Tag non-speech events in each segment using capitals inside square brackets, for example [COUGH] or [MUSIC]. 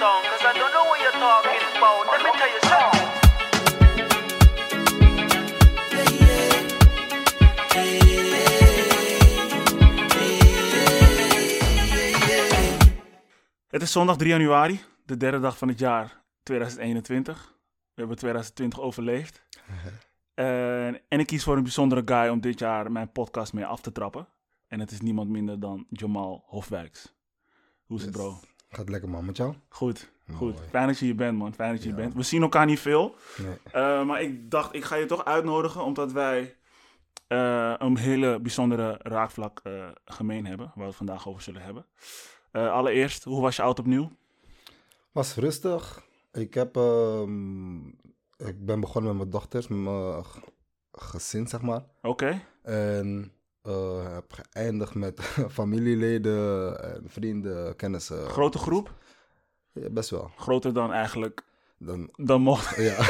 song, cause I don't know what you're talking about. Let me tell you something. Het is zondag 3 januari, de derde dag van het jaar 2021. We hebben 2020 overleefd. [LAUGHS] Eh, en ik kies voor een bijzondere guy om dit jaar mijn podcast mee af te trappen. En het is niemand minder dan Jamal Hofwijks. Hoe is het, bro? Gaat lekker man met jou? Goed, goed. Mooi. Fijn dat je hier bent, man. Fijn dat je hier bent. We zien elkaar niet veel. Nee. Eh, maar ik dacht, ik ga je toch uitnodigen, omdat wij eh, een hele bijzondere raakvlak eh, gemeen hebben. Waar we het vandaag over zullen hebben. Allereerst, hoe was je oud opnieuw? Was rustig. Ik heb, ehm, ik ben begonnen met mijn dochters, met mijn gezin zeg maar. Oké. En eh, heb geëindigd met [LAUGHS] familieleden en vrienden, kennissen. Grote groep? Ja, best wel. Groter dan eigenlijk Dan, dan mocht. [LAUGHS] ja. [LAUGHS]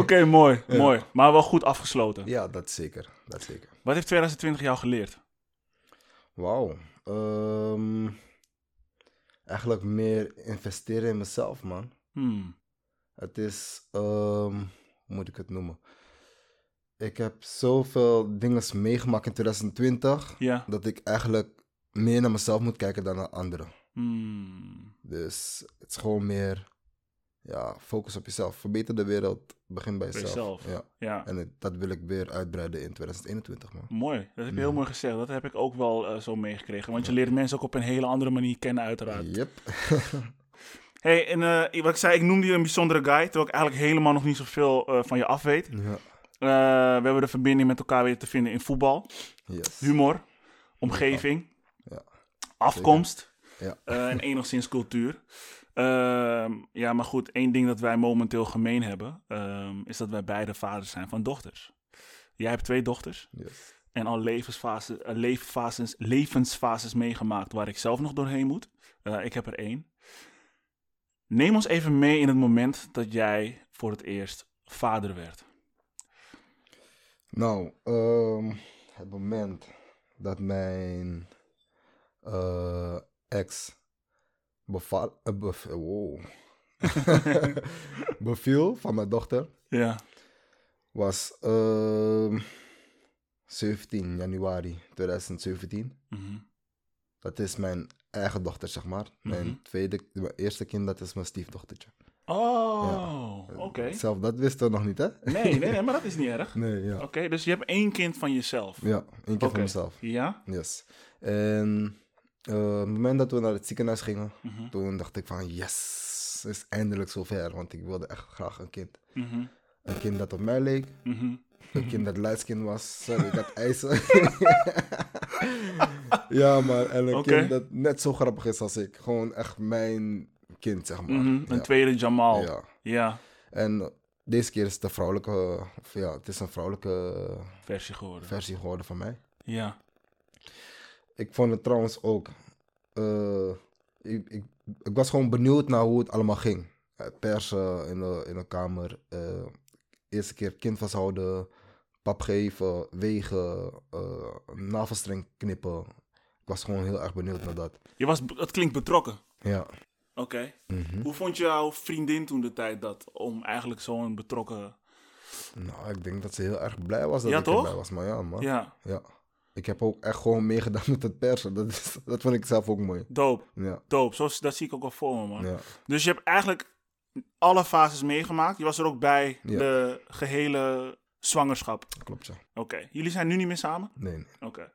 Oké, mooi, Ja. mooi. Maar wel goed afgesloten. ja, dat zeker. Dat zeker. Wat heeft 2020 jou geleerd? Wauw. Ehm, eigenlijk meer investeren in mezelf, man. Hmm. Het is, ehm, hoe moet ik het noemen? Ik heb zoveel dingen meegemaakt in 2020 Ja. dat ik eigenlijk meer naar mezelf moet kijken dan naar anderen. Hmm. Dus het is gewoon meer, ja, focus op jezelf. Verbeter de wereld, begin bij jezelf. Ja. Ja. En het- dat wil ik weer uitbreiden in 2021, man. Mooi, dat heb je heel mooi gezegd. Dat heb ik ook wel eh, zo meegekregen. Want je leert mensen ook op een hele andere manier kennen, uiteraard. Yep. [LAUGHS] Hey, en eh, wat ik zei, ik noemde je een bijzondere guy. Terwijl ik eigenlijk helemaal nog niet zoveel eh, van je af weet. ja. Eh, we hebben de verbinding met elkaar weer te vinden in voetbal, Yes. humor, omgeving, Ja. afkomst Ja. eh, en enigszins cultuur. Ehm, ja, maar goed, één ding dat wij momenteel gemeen hebben, ehm, is dat wij beide vaders zijn van dochters. Jij hebt twee dochters Yes. en al levensfases, eh, levensfases, levensfases meegemaakt waar ik zelf nog doorheen moet. Ik heb er één. Neem ons even mee in het moment dat jij voor het eerst vader werd. Nou, ehm, het moment dat mijn eh, ex beval, bev- wow. [LAUGHS] beviel van mijn dochter Ja, was ehm, 17 januari 2017. mhm. Dat is mijn eigen dochter, zeg maar. Mijn Mhm. tweede, mijn eerste kind, dat is mijn stiefdochtertje. Oh, oké. Zelf, dat wisten we nog niet, hè? Nee, nee, nee, maar dat is niet erg. [LAUGHS] Nee, ja. Oké, dus je hebt één kind van jezelf. Ja, één Oké. voor mezelf. Ja? Yes. En eh, op het moment dat we naar het ziekenhuis gingen, Mhm, toen dacht ik van yes, is eindelijk zover. Want ik wilde echt graag een kind. mhm, Een kind dat op mij leek. mhm. Een kind dat lightskin was. Sorry, ik had [LAUGHS] eisen. [LAUGHS] ja, maar en een kind dat net zo grappig is als ik. Gewoon echt mijn kind, zeg maar. Mhm, Een ja. tweede Jamal. Ja. Ja. En deze keer is het de vrouwelijke, ja, het is een vrouwelijke versie geworden. versie geworden van mij. Ja. Ik vond het trouwens ook. eh, ik, ik, ik was gewoon benieuwd naar hoe het allemaal ging. Persen in de, in de kamer. eh, eerste keer kind vasthouden. Pap geven. Wegen. eh navelstreng knippen. Ik was gewoon heel erg benieuwd naar dat. Je was, het klinkt betrokken. Ja. Oké. Mhm. Hoe vond jouw vriendin toen de tijd dat om eigenlijk zo'n betrokken... Nou, ik denk dat ze heel erg blij was dat Ja, ik toch? erbij was. Maar ja, man. Ja. Ja, Ik heb ook echt gewoon meegedaan met het persen. Dat, is, dat vond ik zelf ook mooi. dope, Ja. dope. Zo, dat zie ik ook wel voor me, man. Ja. Dus je hebt eigenlijk alle fases meegemaakt. Je was er ook bij Ja. de gehele zwangerschap. Klopt, ja. Oké. Jullie zijn nu niet meer samen? Nee, nee. Oké.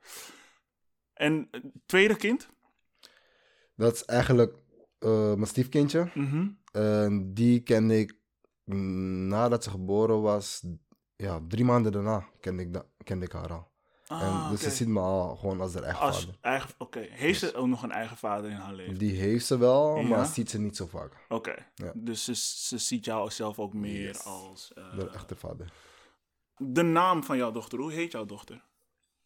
En eh, tweede kind? Dat is eigenlijk mijn stiefkindje. En die kende ik mm, nadat ze geboren was. Ja, drie maanden daarna kende ik, da- kende ik haar al. Ah, en dus ze ziet me al gewoon als haar eigen Als vader. eigen, oké. Heeft ze ook nog een eigen vader in haar leven? Die heeft ze wel, Ja. maar ziet ze niet zo vaak. Oké. Ja. Dus ze, ze ziet jou zelf ook meer Yes. als... eh, De echte vader. de naam van jouw dochter, hoe heet jouw dochter?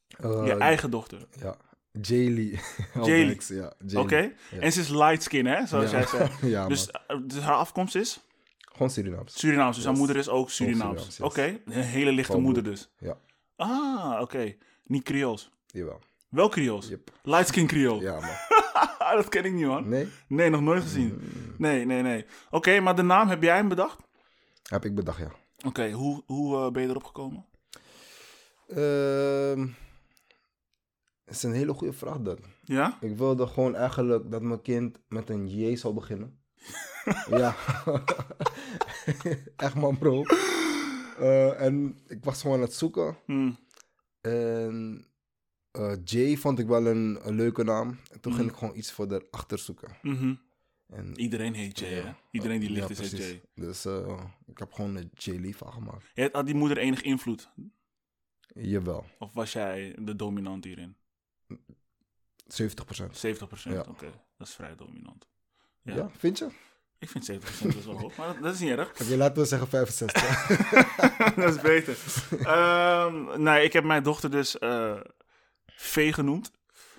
Eh, Je eigen dochter. Ja, Jaylee. Jaylee. [LAUGHS] Ja. Oké. Ja. En ze is light skin, hè? Zoals Ja. jij [LAUGHS] ja, Dus, eh, dus haar afkomst is? Gewoon Surinaams. Surinaams. Dus haar moeder is ook Surinaams. Surinaams, Oké. Een hele lichte Gewoon moeder dus. Ja, Ah, oké. Niet Creools. jawel. Wel Creools. Yep. Light skin Creole. Ja, man. [LAUGHS] Dat ken ik niet, man. Nee? Nee, nog nooit gezien. Nee, nee, nee. Oké, maar de naam, heb jij hem bedacht? Heb ik bedacht, ja. Oké, hoe, hoe eh, ben je erop gekomen? Ehm het is een hele goede vraag, dat. Ja? Ik wilde gewoon eigenlijk dat mijn kind met een J zou beginnen. [LAUGHS] ja. [LAUGHS] Echt man, bro. Eh, en ik was gewoon aan het zoeken. Hm. En eh, J vond ik wel een, een leuke naam. En toen ging Mhm. ik gewoon iets voor erachter zoeken. mhm. En, Iedereen heet Jay, hè? Ja. Iedereen die Ja, licht is. Jay. Dus eh, ik heb gewoon een J lief aangemaakt. Had die moeder enig invloed? Jawel, Of was jij de dominant hierin? 70%. 70%? Ja. Oké, dat is vrij dominant. Ja. Ja. vind je? Ik vind 70% best wel hoog, maar dat, dat is niet erg. Oké, laten we zeggen 65. [LAUGHS] dat is beter. Ehm, nee, ik heb mijn dochter dus eh V genoemd.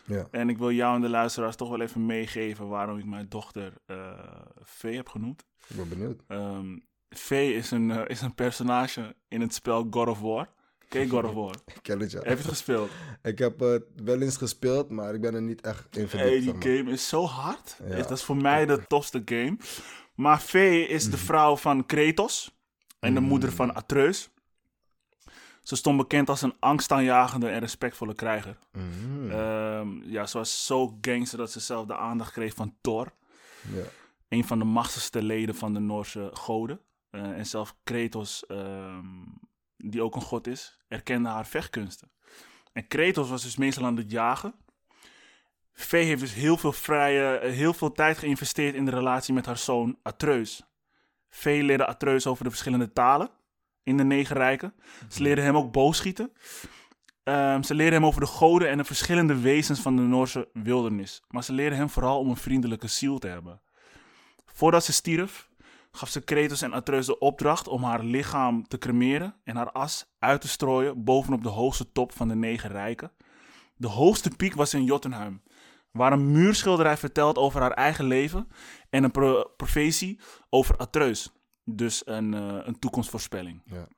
ja. En ik wil jou en de luisteraars toch wel even meegeven waarom ik mijn dochter eh, V heb genoemd. Ik ben benieuwd. V is een, eh, is een personage in het spel God of War. Ken je God of War? Ik ken het, ja. Heb je het gespeeld? Ik heb het wel eens gespeeld, maar ik ben er niet echt in verdiept. Hey, die maar. game is zo hard. Ja. Dat is voor mij de tofste game. Maar V is Mhm. de vrouw van Kratos en de moeder van Atreus. Ze stond bekend als een angstaanjagende en respectvolle krijger. Mhm. Ehm, ja, ze was zo gangster dat ze zelf de aandacht kreeg van Thor. ja. Een van de machtigste leden van de Noorse goden. Eh, en zelf Kratos, ehm, die ook een god is, erkende haar vechtkunsten. En Kratos was dus meestal aan het jagen. Vee heeft dus heel veel, vrije, eh, heel veel tijd geïnvesteerd in de relatie met haar zoon Atreus. Vee leerde Atreus over de verschillende talen in de negen rijken. Ze leerde hem ook boogschieten. Ehm, ze leerde hem over de goden en de verschillende wezens van de Noorse wildernis. Maar ze leerde hem vooral om een vriendelijke ziel te hebben. Voordat ze stierf, gaf ze Kratos en Atreus de opdracht om haar lichaam te cremeren en haar as uit te strooien bovenop de hoogste top van de negen rijken. De hoogste piek was in Jotunheim, waar een muurschilderij vertelt over haar eigen leven en een pro- profetie over Atreus. Dus een, eh, een toekomstvoorspelling. Ja.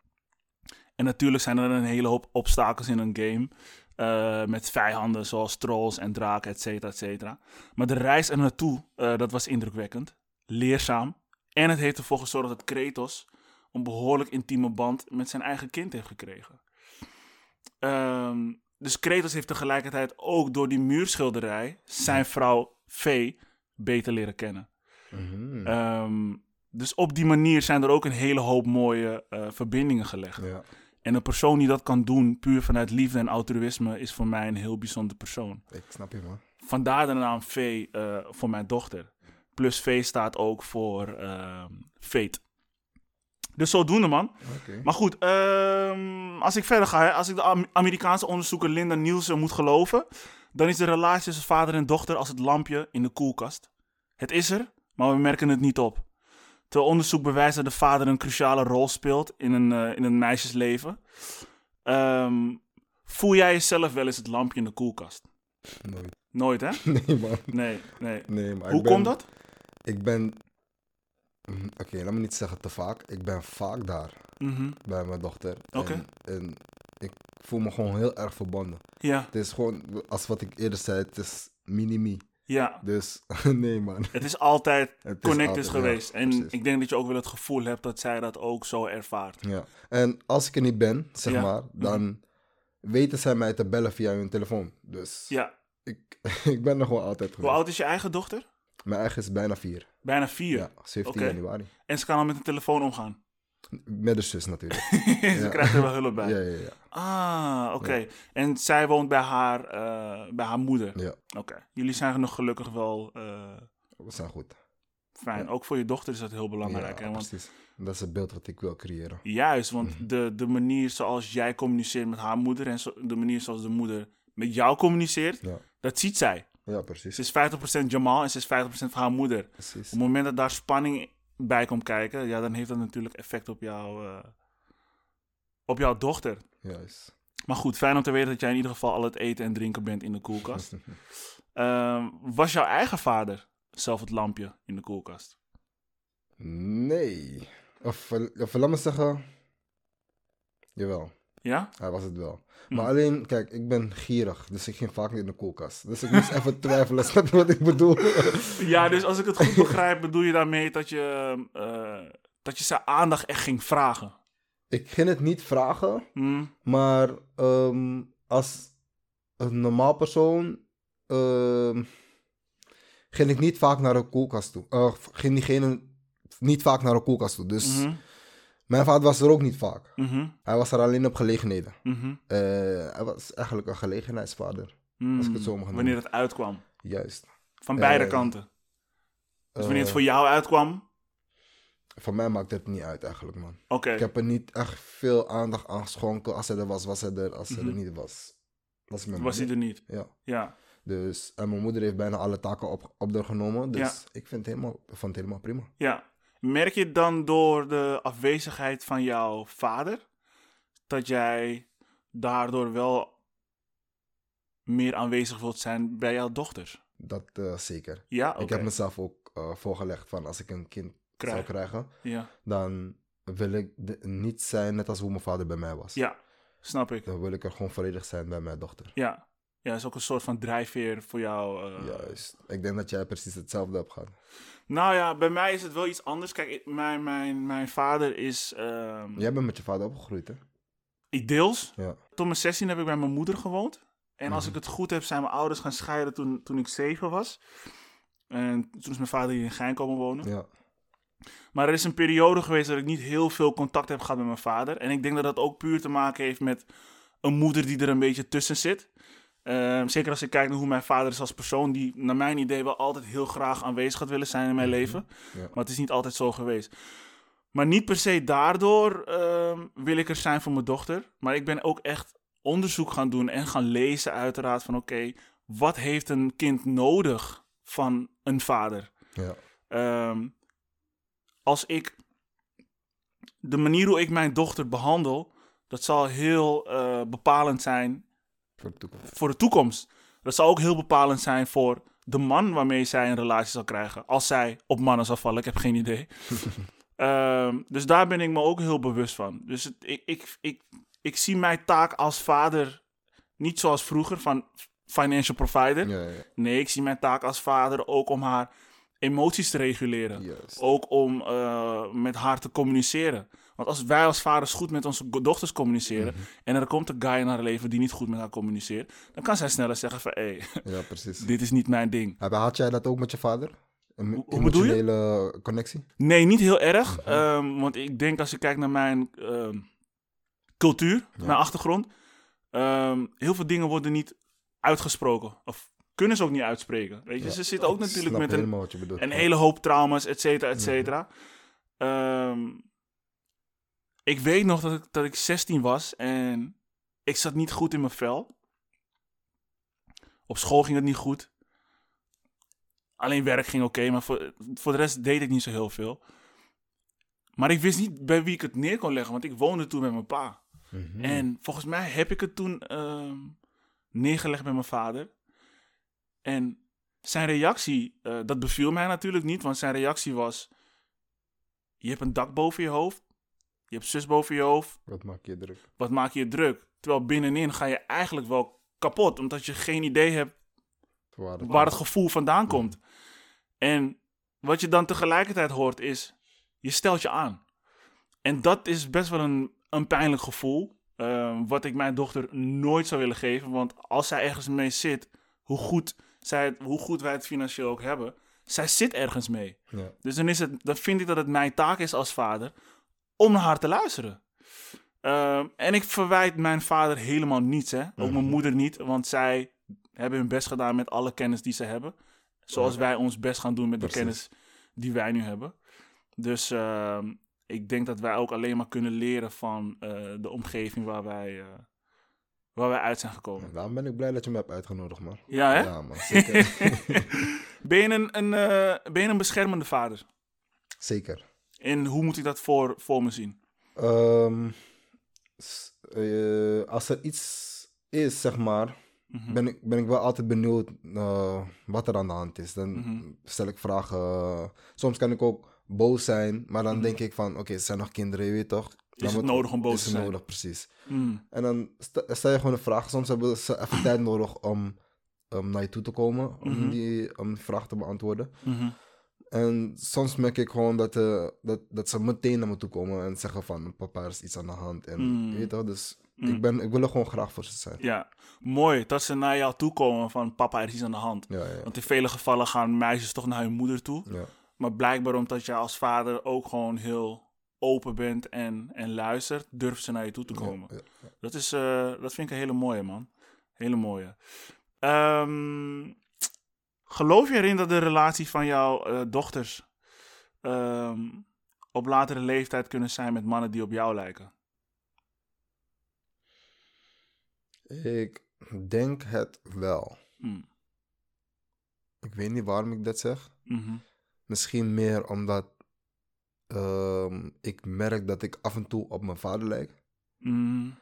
En natuurlijk zijn er een hele hoop obstakels in een game. eh, met vijanden zoals trolls en draken, et cetera, et cetera. Maar de reis er naartoe, eh, dat was indrukwekkend. Leerzaam. En het heeft ervoor gezorgd dat Kratos een behoorlijk intieme band met zijn eigen kind heeft gekregen. Ehm, dus Kratos heeft tegelijkertijd ook door die muurschilderij zijn vrouw Vee beter leren kennen. Mhm. Ehm, dus op die manier zijn er ook een hele hoop mooie eh, verbindingen gelegd. ja. En een persoon die dat kan doen, puur vanuit liefde en altruïsme, is voor mij een heel bijzonder persoon. Ik snap je, man. Vandaar de naam V eh, voor mijn dochter. Plus V staat ook voor ehm Fate. Dus zodoende, man. Maar goed, ehm, als ik verder ga, hè, als ik de Am- Amerikaanse onderzoeker Linda Nielsen moet geloven, dan is de relatie tussen vader en dochter als het lampje in de koelkast. Het is er, maar we merken het niet op. Terwijl onderzoek bewijst dat de vader een cruciale rol speelt in een, eh, in een meisjesleven. Ehm, voel jij jezelf wel eens het lampje in de koelkast? Nooit. Nooit, hè? [LAUGHS] Nee, man. Nee, nee. Nee, maar Hoe ben, komt dat? Ik ben... Mm, Oké, laat me niet zeggen te vaak. Ik ben vaak daar Mhm. bij mijn dochter. Oké. En, en ik voel me gewoon heel erg verbonden. Ja, Het is gewoon, als wat ik eerder zei, het is mini-me. ja. Dus [LAUGHS] nee, man. Het is altijd [LAUGHS] Het is connected ja, geweest. en precies. ik denk dat je ook wel het gevoel hebt dat zij dat ook zo ervaart. Ja. En als ik er niet ben, zeg Ja. Mhm. maar, dan weten zij mij te bellen via hun telefoon. Dus Ja. ik, [LAUGHS] ik ben er gewoon altijd Hoe geweest. oud is je eigen dochter? Mijn eigen is bijna vier. Bijna vier. Ja, 17 Oké. januari. En ze kan al met een telefoon omgaan. Met de zus natuurlijk. [LAUGHS] ze Ja. krijgt er wel hulp bij. ja, ja, ja. Ah, oké. En zij woont bij haar, eh, bij haar moeder. Ja, Oké. Jullie zijn nog gelukkig wel eh, we zijn goed. fijn. Ja. Ook voor je dochter is dat heel belangrijk. ja, hè? Want precies. Dat is het beeld wat ik wil creëren. Juist, want Mhm. de, de manier zoals jij communiceert met haar moeder en zo- de manier zoals de moeder met jou communiceert, dat ziet zij. Ja precies. Ze is 50% Jamal en ze is 50% van haar moeder. precies. Op het moment dat daar spanning bij komt kijken, ja, dan heeft dat natuurlijk effect op, jou, eh, op jouw dochter. Juist. Maar goed, fijn om te weten dat jij in ieder geval al het eten en drinken bent in de koelkast. [LAUGHS] Ehm, was jouw eigen vader zelf het lampje in de koelkast? Nee. Of, eh, of laat me zeggen. Jawel. Ja? Hij was het wel. Hm. Maar alleen, kijk, ik ben gierig, dus ik ging vaak niet in de koelkast. Dus ik moest even [LAUGHS] twijfelen, snap je wat ik bedoel? [LAUGHS] Ja, dus als ik het goed begrijp, bedoel je daarmee dat je, eh, dat je zijn aandacht echt ging vragen. ik ging het niet vragen, Hm? maar ehm, als een normaal persoon ehm, ging ik niet vaak naar de koelkast toe. Eh, ging diegene niet vaak naar de koelkast toe. Dus Mhm, mijn vader was er ook niet vaak. mhm, Hij was er alleen op gelegenheden. mhm, Eh, hij was eigenlijk een gelegenheidsvader. Als ik het zo mag mm. noemen. Wanneer het uitkwam. Juist. Van beide Eh, kanten. Dus wanneer het Eh, voor jou uitkwam, Voor mij maakt het niet uit eigenlijk, man. oké. Ik heb er niet echt veel aandacht aan geschonken. Als hij er was, was hij er. Als hij er Mhm. niet was, was hij met Was hij er niet. Ja. Ja. Dus, en mijn moeder heeft bijna alle taken op, op genomen. Dus Ja. ik vind het helemaal, vond het helemaal prima. ja. Merk je dan door de afwezigheid van jouw vader, dat jij daardoor wel meer aanwezig wilt zijn bij jouw dochters? Dat eh, zeker. Ja. Ik heb mezelf ook eh, voorgelegd van als ik een kind Krijg. zou krijgen, Ja. dan wil ik niet zijn net als hoe mijn vader bij mij was. ja, snap ik. Dan wil ik er gewoon volledig zijn bij mijn dochter. Ja. Ja, is ook een soort van drijfveer voor jou. eh. Juist. Ik denk dat jij precies hetzelfde hebt gehad. Nou ja, bij mij is het wel iets anders. Kijk, ik- mijn, mijn, mijn vader is... ehm, Jij bent met je vader opgegroeid, hè? ik deels. Ja. Tot mijn 16 heb ik bij mijn moeder gewoond. En als Mhm. ik het goed heb, zijn mijn ouders gaan scheiden toen, toen ik zeven was. En toen is mijn vader hier in Gein komen wonen. Ja. Maar er is een periode geweest dat ik niet heel veel contact heb gehad met mijn vader. En ik denk dat dat ook puur te maken heeft met een moeder die er een beetje tussen zit. Ehm, zeker als ik kijk naar hoe mijn vader is als persoon, die naar mijn idee wel altijd heel graag aanwezig had willen zijn in mijn Mhm. leven. Ja. Maar het is niet altijd zo geweest. Maar niet per se daardoor ehm, wil ik er zijn voor mijn dochter. Maar ik ben ook echt onderzoek gaan doen en gaan lezen uiteraard van oké, wat heeft een kind nodig van een vader? Ja. Ehm, als ik de manier hoe ik mijn dochter behandel, dat zal heel eh, bepalend zijn Voor de toekomst. voor de toekomst. Dat zal ook heel bepalend zijn voor de man waarmee zij een relatie zal krijgen. Als zij op mannen zal vallen, ik heb geen idee. [LAUGHS] Ehm, dus daar ben ik me ook heel bewust van. Dus het, ik, ik, ik, ik zie mijn taak als vader niet zoals vroeger van financial provider. Ja, ja, Nee, ik zie mijn taak als vader ook om haar emoties te reguleren. juist. Ook om eh, met haar te communiceren. Want als wij als vaders goed met onze dochters communiceren... Mhm. en er komt een guy in haar leven die niet goed met haar communiceert... dan kan zij sneller zeggen van... hé, [LAUGHS] Ja, precies. dit is niet mijn ding. Heb- Had jij dat ook met je vader? Een Hoe- je? emotionele connectie? Nee, niet heel erg. Mhm. ehm, want ik denk als ik kijk naar mijn ehm, cultuur, mijn achtergrond... ehm, heel veel dingen worden niet uitgesproken. Of kunnen ze ook niet uitspreken. Weet je, ze zitten ook natuurlijk met een, je hele hoop trauma's, et cetera, et Mhm. cetera. Ik weet nog dat ik, dat ik 16 was en ik zat niet goed in mijn vel. Op school ging het niet goed. Alleen werk ging oké, maar voor, voor de rest deed ik niet zo heel veel. Maar ik wist niet bij wie ik het neer kon leggen, want ik woonde toen met mijn pa. Mhm. En volgens mij heb ik het toen ehm, neergelegd bij mijn vader. En zijn reactie, eh, dat beviel mij natuurlijk niet, want zijn reactie was: Je hebt een dak boven je hoofd, je hebt zus boven je hoofd, Wat maak je druk? wat maak je druk? Terwijl binnenin ga je eigenlijk wel kapot, omdat je geen idee hebt Waar het- waar het gevoel vandaan komt. En wat je dan tegelijkertijd hoort is, je stelt je aan. En dat is best wel een, een pijnlijk gevoel, eh, wat ik mijn dochter nooit zou willen geven. Want als zij ergens mee zit, hoe goed, zij, het- hoe goed wij het financieel ook hebben, zij zit ergens mee. Ja. Dus dan, is het, dan vind ik dat het mijn taak is als vader om naar haar te luisteren. Ehm, en ik verwijt mijn vader helemaal niets, hè. Ook mijn Mhm. moeder niet, want zij hebben hun best gedaan met alle kennis die ze hebben. Zoals wij ons best gaan doen met de Precies. kennis die wij nu hebben. Dus ehm, ik denk dat wij ook alleen maar kunnen leren van eh, de omgeving waar wij, eh, waar wij uit zijn gekomen. Daarom ben ik blij dat je me hebt uitgenodigd, man. Ja, hè? Ja, man. Zeker. [LAUGHS] Ben je een, een, eh, ben je een beschermende vader? zeker. En hoe moet ik dat voor, voor me zien? Ehm, eh, als er iets is, zeg maar, Mhm. ben ik, ben ik wel altijd benieuwd eh, wat er aan de hand is. Dan Mhm. stel ik vragen. soms kan ik ook boos zijn. Maar dan Mhm. denk ik van, oké, ze zijn nog kinderen, je weet toch? Dan het moet- nodig om boos is te het zijn? nodig, precies. Mm, En dan st- stel je gewoon een vraag. Soms hebben ze even tijd nodig om, om naar je toe te komen. Om, die, om die vraag te beantwoorden. En soms merk ik gewoon dat, eh, dat, dat ze meteen naar me toe komen en zeggen van papa er is iets aan de hand. En Mm. je weet toch, dus Mm. ik, ben, ik wil er gewoon graag voor ze zijn. Ja, mooi dat ze naar jou toe komen van papa, er is iets aan de hand. Ja, ja, Want in vele gevallen gaan meisjes toch naar hun moeder toe. ja. Maar blijkbaar omdat je als vader ook gewoon heel open bent en, en luistert, durft ze naar je toe te komen. Dat, is, eh, dat vind ik een hele mooie, man. Hele mooie. Ehm, geloof je erin dat de relatie van jouw eh, dochters ehm, op latere leeftijd kunnen zijn met mannen die op jou lijken? Ik denk het wel. Hmm. Ik weet niet waarom ik dat zeg. Mhm. Misschien meer omdat ehm, ik merk dat ik af en toe op mijn vader lijk. Mm,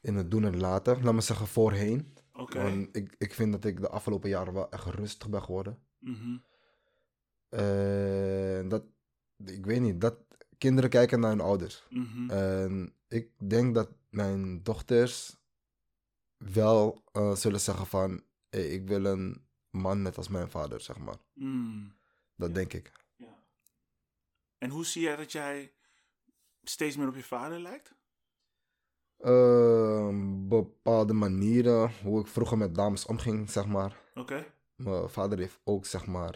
In het doen en laten. Laat me zeggen voorheen. Oké. Ik, ik vind dat ik de afgelopen jaren wel echt rustig ben geworden. Mhm. En dat, ik weet niet, dat kinderen kijken naar hun ouders. Mhm. En ik denk dat mijn dochters wel eh, zullen zeggen van, hey, ik wil een man net als mijn vader, zeg maar. Mm, Dat denk ik. ja. En hoe zie jij dat jij steeds meer op je vader lijkt? Ehm, bepaalde manieren, hoe ik vroeger met dames omging, zeg maar. Oké, Mijn vader heeft ook, zeg maar,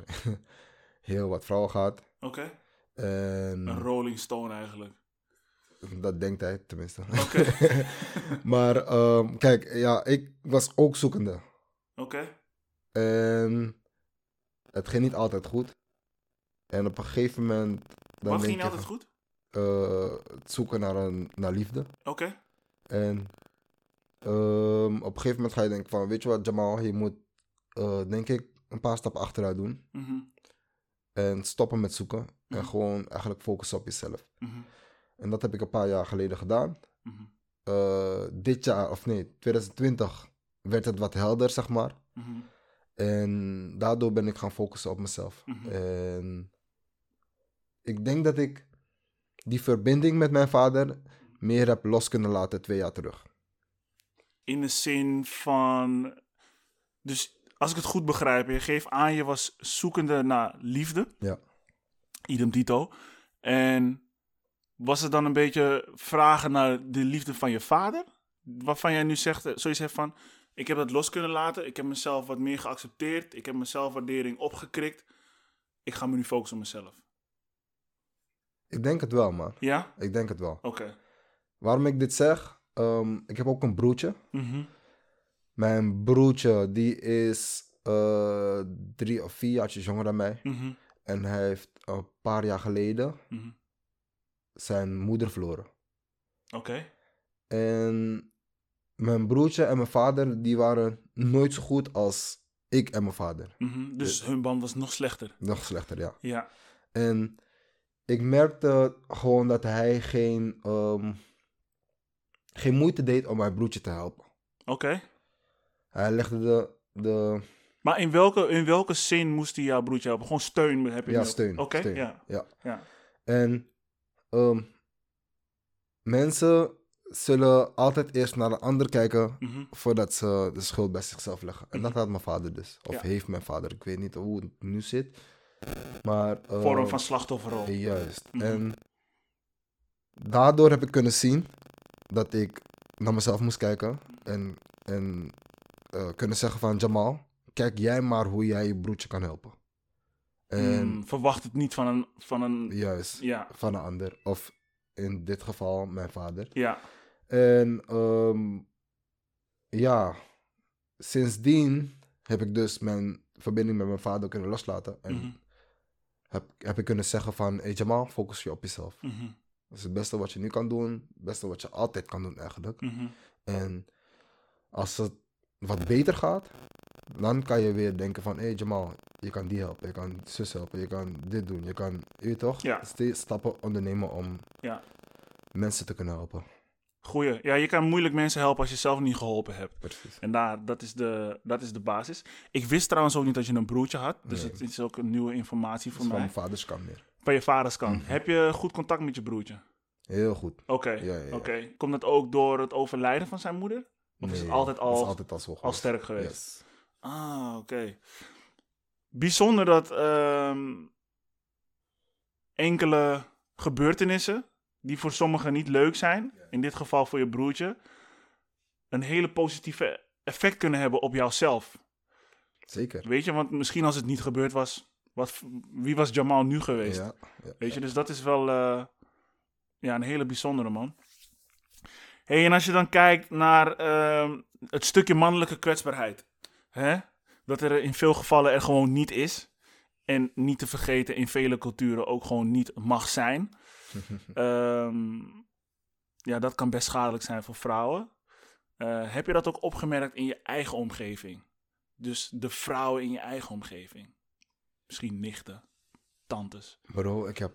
[LAUGHS] heel wat vrouwen gehad. oké. En Een Rolling Stone eigenlijk. dat denkt hij tenminste. Oké. [LAUGHS] maar ehm, kijk, ja, ik was ook zoekende. Oké. En het ging niet altijd goed. En op een gegeven moment. Dan Wat ging je altijd goed? eh, het zoeken naar, een, naar liefde. Oké. En ehm, op een gegeven moment ga je denken: van, Weet je wat, Jamal, je moet, eh, denk ik, een paar stappen achteruit doen. Mhm, En stoppen met zoeken. En Mhm. gewoon eigenlijk focussen op jezelf. mhm, En dat heb ik een paar jaar geleden gedaan. Eh, dit jaar, of nee, 2020 werd het wat helder, zeg maar. En daardoor ben ik gaan focussen op mezelf. En ik denk dat ik die verbinding met mijn vader meer heb los kunnen laten twee jaar terug. In de zin van. Dus als ik het goed begrijp, je geeft aan, je was zoekende naar liefde. Ja. Idem dito. En was het dan een beetje vragen naar de liefde van je vader? Waarvan jij nu zegt, eh, zoiets hebt van, ik heb dat los kunnen laten. Ik heb mezelf wat meer geaccepteerd. Ik heb mijn zelfwaardering opgekrikt. Ik ga me nu focussen op mezelf. Ik denk het wel, man. Ja? Ik denk het wel. Oké. Waarom ik dit zeg? Ehm, ik heb ook een broertje. Mhm. Mijn broertje, die is eh, drie of vier jaartjes jonger dan mij. Mhm. En hij heeft een paar jaar geleden Mhm. zijn moeder verloren. Oké. En mijn broertje en mijn vader, die waren nooit zo goed als ik en mijn vader. Mhm. Dus hun band was nog slechter. Nog slechter, ja. Ja. En ik merkte gewoon dat hij geen, ehm, geen moeite deed om mijn broertje te helpen. Oké. Hij legde de, de Maar in welke, in welke zin moest hij jouw broertje helpen? Gewoon steun heb je ja, steun. Oké, ja. ja. ja. En ehm, mensen zullen altijd eerst naar de ander kijken Mhm. voordat ze de schuld bij zichzelf leggen. En dat Mhm. had mijn vader dus. Of Ja. heeft mijn vader. Ik weet niet hoe het nu zit. Maar, Vorm ehm, van slachtofferrol. Juist. Mhm. En daardoor heb ik kunnen zien dat ik naar mezelf moest kijken. En, en eh, kunnen zeggen van Jamal, kijk jij maar hoe jij je broertje kan helpen. En Mm, verwacht het niet van een... Van een juist, ja, van een ander. Of in dit geval mijn vader. ja. En ehm, ja, sindsdien heb ik dus mijn verbinding met mijn vader kunnen loslaten. En Mhm, heb, heb ik kunnen zeggen van, hey Jamal, focus je op jezelf. mhm, Dat is het beste wat je nu kan doen. Het beste wat je altijd kan doen eigenlijk. mhm. En als het wat beter gaat, dan kan je weer denken van... Hé hey Jamal, je kan die helpen, je kan zus helpen, je kan dit doen. Je kan, je toch, Ja. steeds stappen ondernemen om Ja. mensen te kunnen helpen. Goeie. Ja, je kan moeilijk mensen helpen als je zelf niet geholpen hebt. Precies. En daar, dat is, de, dat is de basis. Ik wist trouwens ook niet dat je een broertje had. Dus Nee. het is ook een nieuwe informatie voor Van mij. mijn vaders kant meer. Van je vaders kant. Mhm. Heb je goed contact met je broertje? Heel goed. Oké, Ja, ja, ja. oké. Komt dat ook door het overlijden van zijn moeder? Of is het altijd al, is altijd al zo al geweest. sterk geweest? Yes. Ah, oké. Bijzonder dat ehm, enkele gebeurtenissen, die voor sommigen niet leuk zijn, in dit geval voor je broertje, een hele positieve effect kunnen hebben op jouzelf. Zeker. Weet je, want misschien als het niet gebeurd was, wat, wie was Jamal nu geweest? Ja, ja. Weet je, dus dat is wel eh, ja, een hele bijzondere man. hey, en als je dan kijkt naar ehm, het stukje mannelijke kwetsbaarheid. Hè? Dat er in veel gevallen er gewoon niet is. En niet te vergeten in vele culturen ook gewoon niet mag zijn. [LAUGHS] Ehm, ja, dat kan best schadelijk zijn voor vrouwen. Eh, heb je dat ook opgemerkt in je eigen omgeving? Dus de vrouwen in je eigen omgeving. Misschien nichten, tantes. Bro, ik heb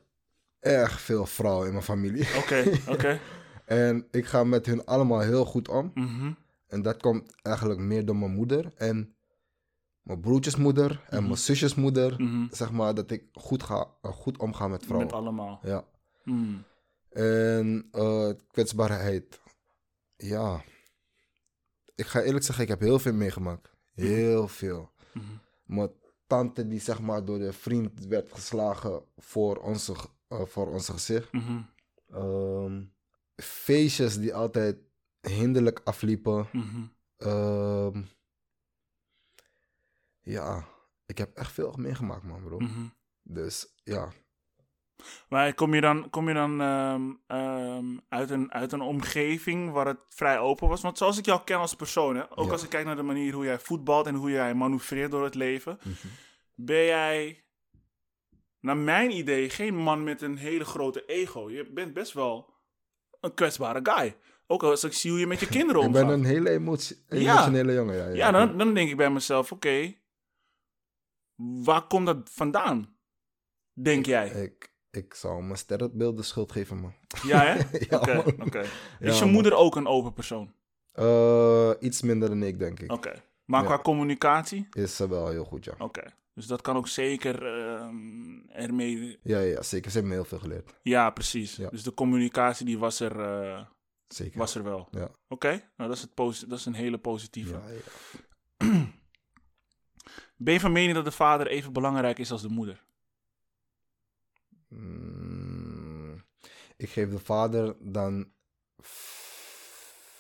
erg veel vrouwen in mijn familie. Oké, oké. [LAUGHS] En ik ga met hun allemaal heel goed om. Mhm. En dat komt eigenlijk meer door mijn moeder en mijn broertjesmoeder en Mhm. mijn zusjesmoeder. Mhm. Zeg maar dat ik goed, ga, goed omga met vrouwen. Met allemaal. Ja. Mm. En eh, kwetsbaarheid. Ja. Ik ga eerlijk zeggen, ik heb heel veel meegemaakt. Heel veel. Mhm. Tante die zeg maar door de vriend werd geslagen voor onze, eh, voor onze gezicht. Mhm. Ehm, feestjes die altijd hinderlijk afliepen. Mhm. Ehm, ja, ik heb echt veel meegemaakt, man, bro. Mhm. Dus ja, Maar kom je dan, kom je dan ehm, ehm, uit, een, uit een omgeving waar het vrij open was? Want zoals ik jou ken als persoon, hè, ook Ja. als ik kijk naar de manier hoe jij voetbalt en hoe jij manoeuvreert door het leven, Mhm. ben jij, naar mijn idee, geen man met een hele grote ego. Je bent best wel een kwetsbare guy. Ook als ik zie hoe je met je [LAUGHS] kinderen ik omgaat. ben een hele emotie- Ja. emotionele jongen. Ja, ja. Ja, dan, dan denk ik bij mezelf, oké, waar komt dat vandaan? Denk jij? Ik, ik zou mijn sterrenbeeld de schuld geven, man. Ja, hè? [LAUGHS] Ja, Oké. Ja, Is je man. moeder ook een open persoon? Eh, iets minder dan ik, denk ik. Oké. Maar Ja. qua communicatie? Is ze wel heel goed, ja. Oké. Dus dat kan ook zeker ehm, ermee... Ja, ja, zeker. Ze hebben me heel veel geleerd. Ja, precies. Ja. Dus de communicatie die was er, eh, Zeker. was er wel. Ja. Oké, nou dat is, het dat is een hele positieve. Ja, ja. [CLEARS THROAT] Ben je van mening dat de vader even belangrijk is als de moeder? Mm, ik geef de vader dan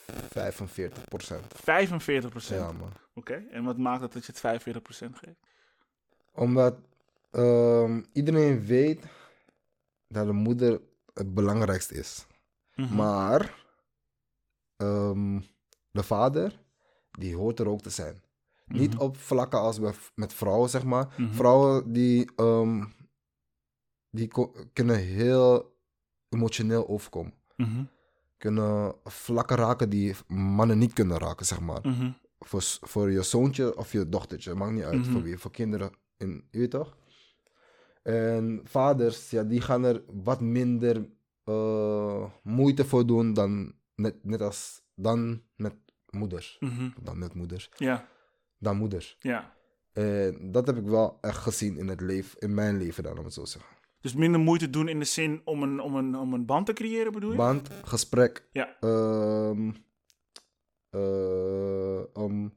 45% 45 procent. Ja, man. Oké, en wat maakt het dat je het 45 procent geeft? Omdat ehm, iedereen weet dat de moeder het belangrijkste is. Mhm. Maar ehm, de vader, die hoort er ook te zijn. Niet Mhm. op vlakken als met vrouwen, zeg maar. Mhm. Vrouwen die, ehm, die kunnen heel emotioneel overkomen. Mhm. Kunnen vlakken raken die mannen niet kunnen raken, zeg maar. Mhm. Voor, voor je zoontje of je dochtertje, maakt niet uit Mhm. voor wie. Voor kinderen, in, je weet toch? En vaders, ja, die gaan er wat minder eh, moeite voor doen dan net, net als dan met moeders. Dan met moeders. Ja, Dan moeders. ja. En dat heb ik wel echt gezien in het leven, in mijn leven dan, om het zo te zeggen. Dus minder moeite doen in de zin om een, om een, om een band te creëren, bedoel je? Band, gesprek, Ja. om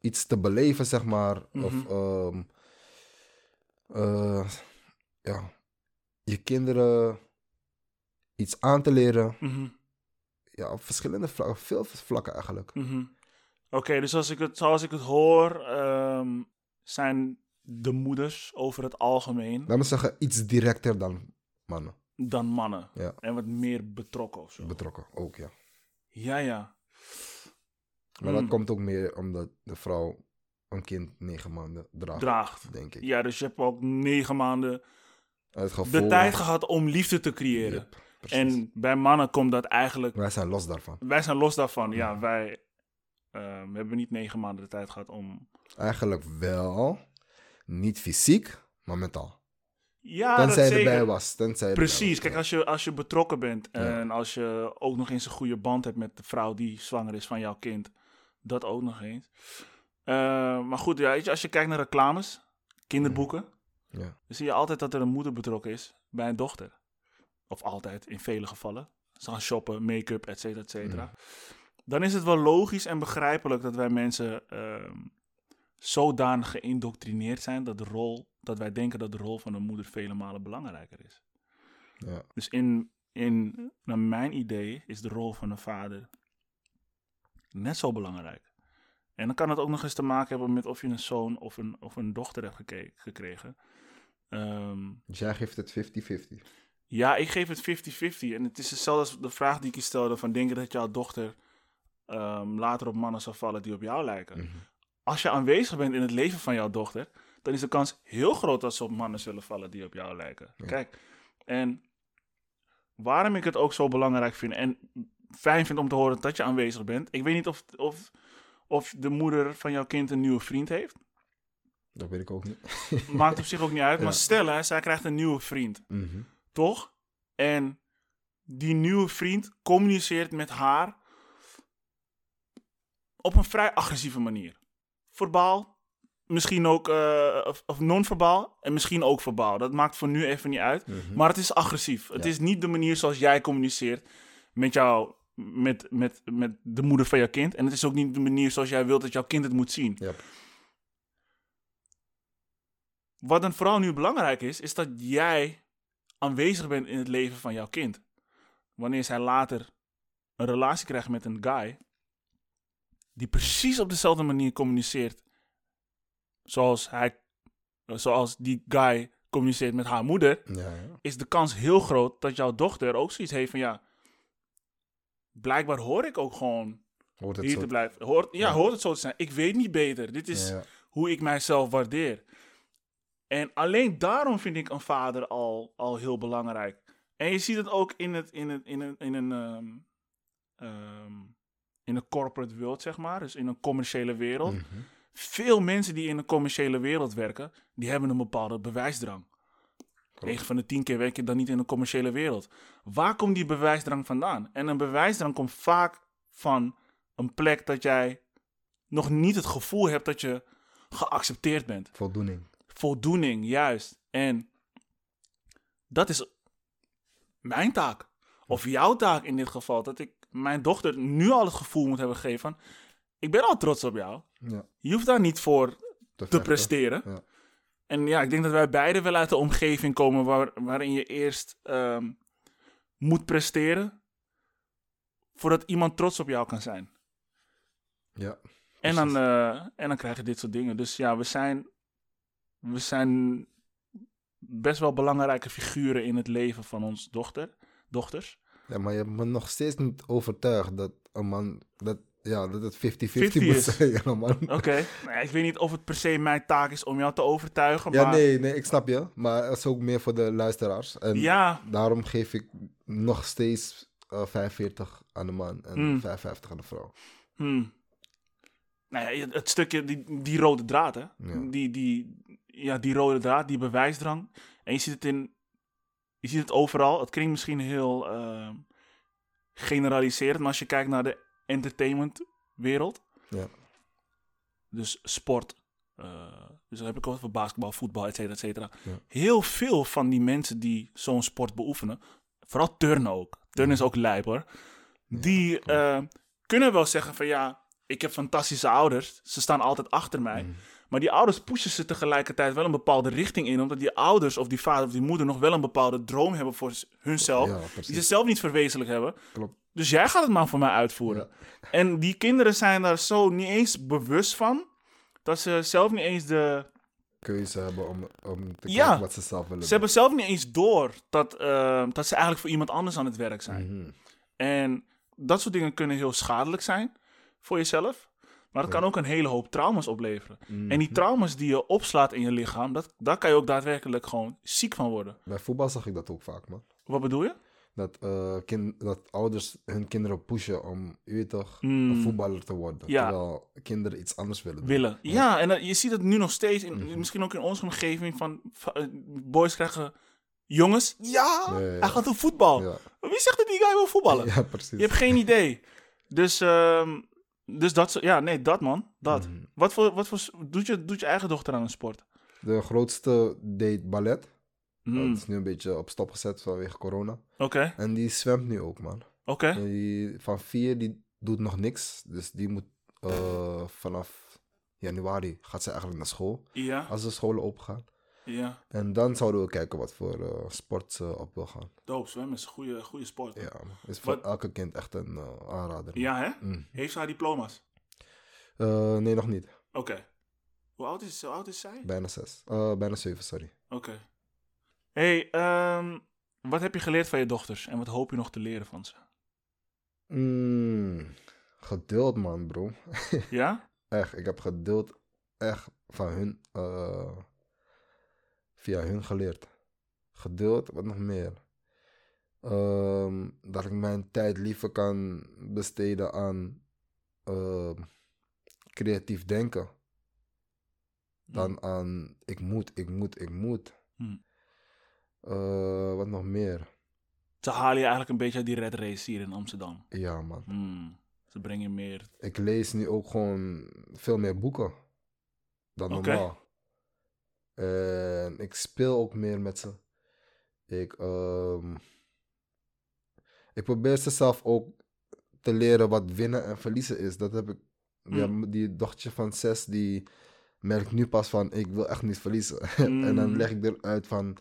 iets te beleven, zeg maar. Of Mhm. ehm, eh, ja, je kinderen iets aan te leren. Mhm. Ja, op verschillende vlakken, veel vlakken eigenlijk. Mhm. Oké, dus als ik het, zoals ik het hoor, ehm, zijn de moeders over het algemeen Laat me zeggen, iets directer dan mannen dan mannen. Ja. En wat meer betrokken of zo. betrokken, ook ja. Ja, ja. Maar Mm. dat komt ook meer omdat de vrouw een kind negen maanden draagt, Draagt. denk ik. Ja, dus je hebt ook negen maanden de tijd gehad om liefde te creëren. Yep, en bij mannen komt dat eigenlijk... Wij zijn los daarvan. Wij zijn los daarvan. Ja, wij ehm, we hebben niet negen maanden de tijd gehad om... Eigenlijk wel, niet fysiek, maar mentaal. Ja, Tenzij dat erbij was. Tenzij Precies, was, kijk, als je, als je betrokken bent Ja. en als je ook nog eens een goede band hebt met de vrouw die zwanger is van jouw kind, dat ook nog eens. Eh, maar goed, ja, weet je, als je kijkt naar reclames, kinderboeken, Ja. dan zie je altijd dat er een moeder betrokken is bij een dochter. Of altijd, in vele gevallen. Ze gaan shoppen, make-up, et cetera, et cetera. Dan is het wel logisch en begrijpelijk dat wij mensen ehm, zodanig geïndoctrineerd zijn dat, de rol, dat wij denken dat de rol van een moeder vele malen belangrijker is. Ja. Dus in, in naar mijn idee is de rol van een vader net zo belangrijk. En dan kan het ook nog eens te maken hebben met of je een zoon of een, of een dochter hebt gekregen. Ehm, Dus jij geeft het 50-50. ja, ik geef het 50-50. En het is hetzelfde als de vraag die ik je stelde: van denk je dat jouw dochter ehm, later op mannen zal vallen die op jou lijken? Mhm. Als je aanwezig bent in het leven van jouw dochter, dan is de kans heel groot dat ze op mannen zullen vallen die op jou lijken. Ja. Kijk, en waarom ik het ook zo belangrijk vind en fijn vind om te horen dat je aanwezig bent. Ik weet niet of, of, of de moeder van jouw kind een nieuwe vriend heeft. Dat weet ik ook niet. [LAUGHS] Maakt op zich ook niet uit. Ja. Maar stel, hè, zij krijgt een nieuwe vriend. Mhm. Toch? En die nieuwe vriend communiceert met haar op een vrij agressieve manier. Verbaal, misschien ook, eh, of, of non-verbaal en misschien ook verbaal. Dat maakt voor nu even niet uit. Mhm. Maar het is agressief. Het is niet de manier zoals jij communiceert met, jou, met, met, met de moeder van jouw kind. En het is ook niet de manier zoals jij wilt dat jouw kind het moet zien. Wat dan vooral nu belangrijk is, is dat jij aanwezig bent in het leven van jouw kind. Wanneer zij later een relatie krijgt met een guy, die precies op dezelfde manier communiceert zoals, hij, zoals die guy communiceert met haar moeder, Ja, ja. is de kans heel groot dat jouw dochter ook zoiets heeft van ja, blijkbaar hoor ik ook gewoon Hoort het hier zo. te blijven. Hoort, ja, Ja. hoort het zo te zijn. Ik weet niet beter. Dit is hoe ik mijzelf waardeer. En alleen daarom vind ik een vader al, al heel belangrijk. En je ziet het ook in, het, in, het, in een, in een, ehm, ehm, in een corporate world, zeg maar. Dus in een commerciële wereld. Mhm. Veel mensen die in een commerciële wereld werken, die hebben een bepaalde bewijsdrang. 9 van de 10 keer werk je dan niet in een commerciële wereld. Waar komt die bewijsdrang vandaan? En een bewijsdrang komt vaak van een plek dat jij nog niet het gevoel hebt dat je geaccepteerd bent. Voldoening. Voldoening, juist. En dat is mijn taak. Of jouw taak in dit geval. Dat ik mijn dochter nu al het gevoel moet hebben gegeven van... Ik ben al trots op jou. Ja. Je hoeft daar niet voor Te, presteren. Ja. En ja, ik denk dat wij beide wel uit de omgeving komen waar, waarin je eerst ehm, moet presteren voordat iemand trots op jou kan zijn. Ja. En dan, eh, en dan krijg je dit soort dingen. Dus ja, we zijn, we zijn best wel belangrijke figuren in het leven van onze dochter, dochters. Ja, maar je hebt me nog steeds niet overtuigd dat een man, dat, ja, dat het 50-50 50 moet is. zijn. [LAUGHS] Ja, man. Oké, nou ja, ik weet niet of het per se mijn taak is om jou te overtuigen, Ja, maar nee, nee, ik snap je. Maar het is ook meer voor de luisteraars. En ja, daarom geef ik nog steeds eh 45 aan de man en Mm. 55 aan de vrouw. Hmm. Nou ja, het stukje, die, die rode draad, hè? Ja. Die, die, ja, die rode draad, die bewijsdrang. En je ziet het in, je ziet het overal. Het klinkt misschien heel eh, generaliserend, maar als je kijkt naar de entertainmentwereld, Ja. dus sport, eh, dus dan heb ik het over basketbal, voetbal, et cetera, et cetera. Ja. Heel veel van die mensen die zo'n sport beoefenen, vooral turnen ook. Turnen is ook lijp hoor. Die eh, kunnen wel zeggen van ja, ik heb fantastische ouders. Ze staan altijd achter mij. Mm. Maar die ouders pushen ze tegelijkertijd wel een bepaalde richting in. Omdat die ouders of die vader of die moeder nog wel een bepaalde droom hebben voor hunzelf. Ja, die ze zelf niet verwezenlijk hebben. Klopt. Dus jij gaat het maar voor mij uitvoeren. En die kinderen zijn daar zo niet eens bewust van. Dat ze zelf niet eens de... Keuze hebben om, om te Ja. kijken wat ze zelf willen Ze hebben zelf niet eens door dat, eh, dat ze eigenlijk voor iemand anders aan het werk zijn. Mhm. En dat soort dingen kunnen heel schadelijk zijn voor jezelf. Maar het kan ook een hele hoop trauma's opleveren. Mhm. En die trauma's die je opslaat in je lichaam, dat, daar kan je ook daadwerkelijk gewoon ziek van worden. Bij voetbal zag ik dat ook vaak, man. Wat bedoel je? Dat, eh, kin- dat ouders hun kinderen pushen om, je weet toch, Mm. een voetballer te worden. Ja. Terwijl kinderen iets anders willen doen. willen. Ja, en dat- je ziet het nu nog steeds, in, Mhm. misschien ook in onze omgeving, van, van, eh, boys krijgen jongens. Ja, ja. hij gaat op voetbal. Wie zegt dat die guy wil voetballen? [LAUGHS] ja precies. Je hebt geen idee. Dus, ehm, dus dat, ja, nee, dat man, dat. Mhm. Wat voor, wat voor, doet je, doet je eigen dochter aan een sport? De grootste deed ballet. Hmm, Dat is nu een beetje op stop gezet vanwege corona. Oké, En die zwemt nu ook, man. oké. Van vier, die doet nog niks. Dus die moet eh, vanaf januari gaat ze eigenlijk naar school. Ja, Als de scholen open gaan. Ja. En dan zouden we kijken wat voor eh, sport ze op wil gaan. Doop, zwemmen is een goede, goede sport. Ja, is voor Wat- elke kind echt een eh, aanrader. Ja, hè? Mm. Heeft ze haar diploma's? Eh, nee, nog niet. Oké. Hoe, oud is, hoe oud is zij? Bijna zes. Bijna zeven, sorry. Oké. hey, ehm, wat heb je geleerd van je dochters en wat hoop je nog te leren van ze? Mm, geduld, man, bro. [LAUGHS] Ja? Echt, ik heb geduld echt van hun, via hun geleerd. Geduld, wat nog meer? Ehm, dat ik mijn tijd liever kan besteden aan ehm, creatief denken. Dan aan ik moet, ik moet, ik moet. Hmm. Eh, wat nog meer? Ze halen je eigenlijk een beetje uit die red race hier in Amsterdam. Ja, man. Hmm. Ze brengen meer. Ik lees nu ook gewoon veel meer boeken dan normaal. En ik speel ook meer met ze. Ik, ehm, ik probeer ze zelf ook te leren wat winnen en verliezen is. Dat heb ik. Ja, Mm. die dochtertje van zes, die merkt nu pas van, ik wil echt niet verliezen. [LAUGHS] en dan Mm. leg ik eruit van,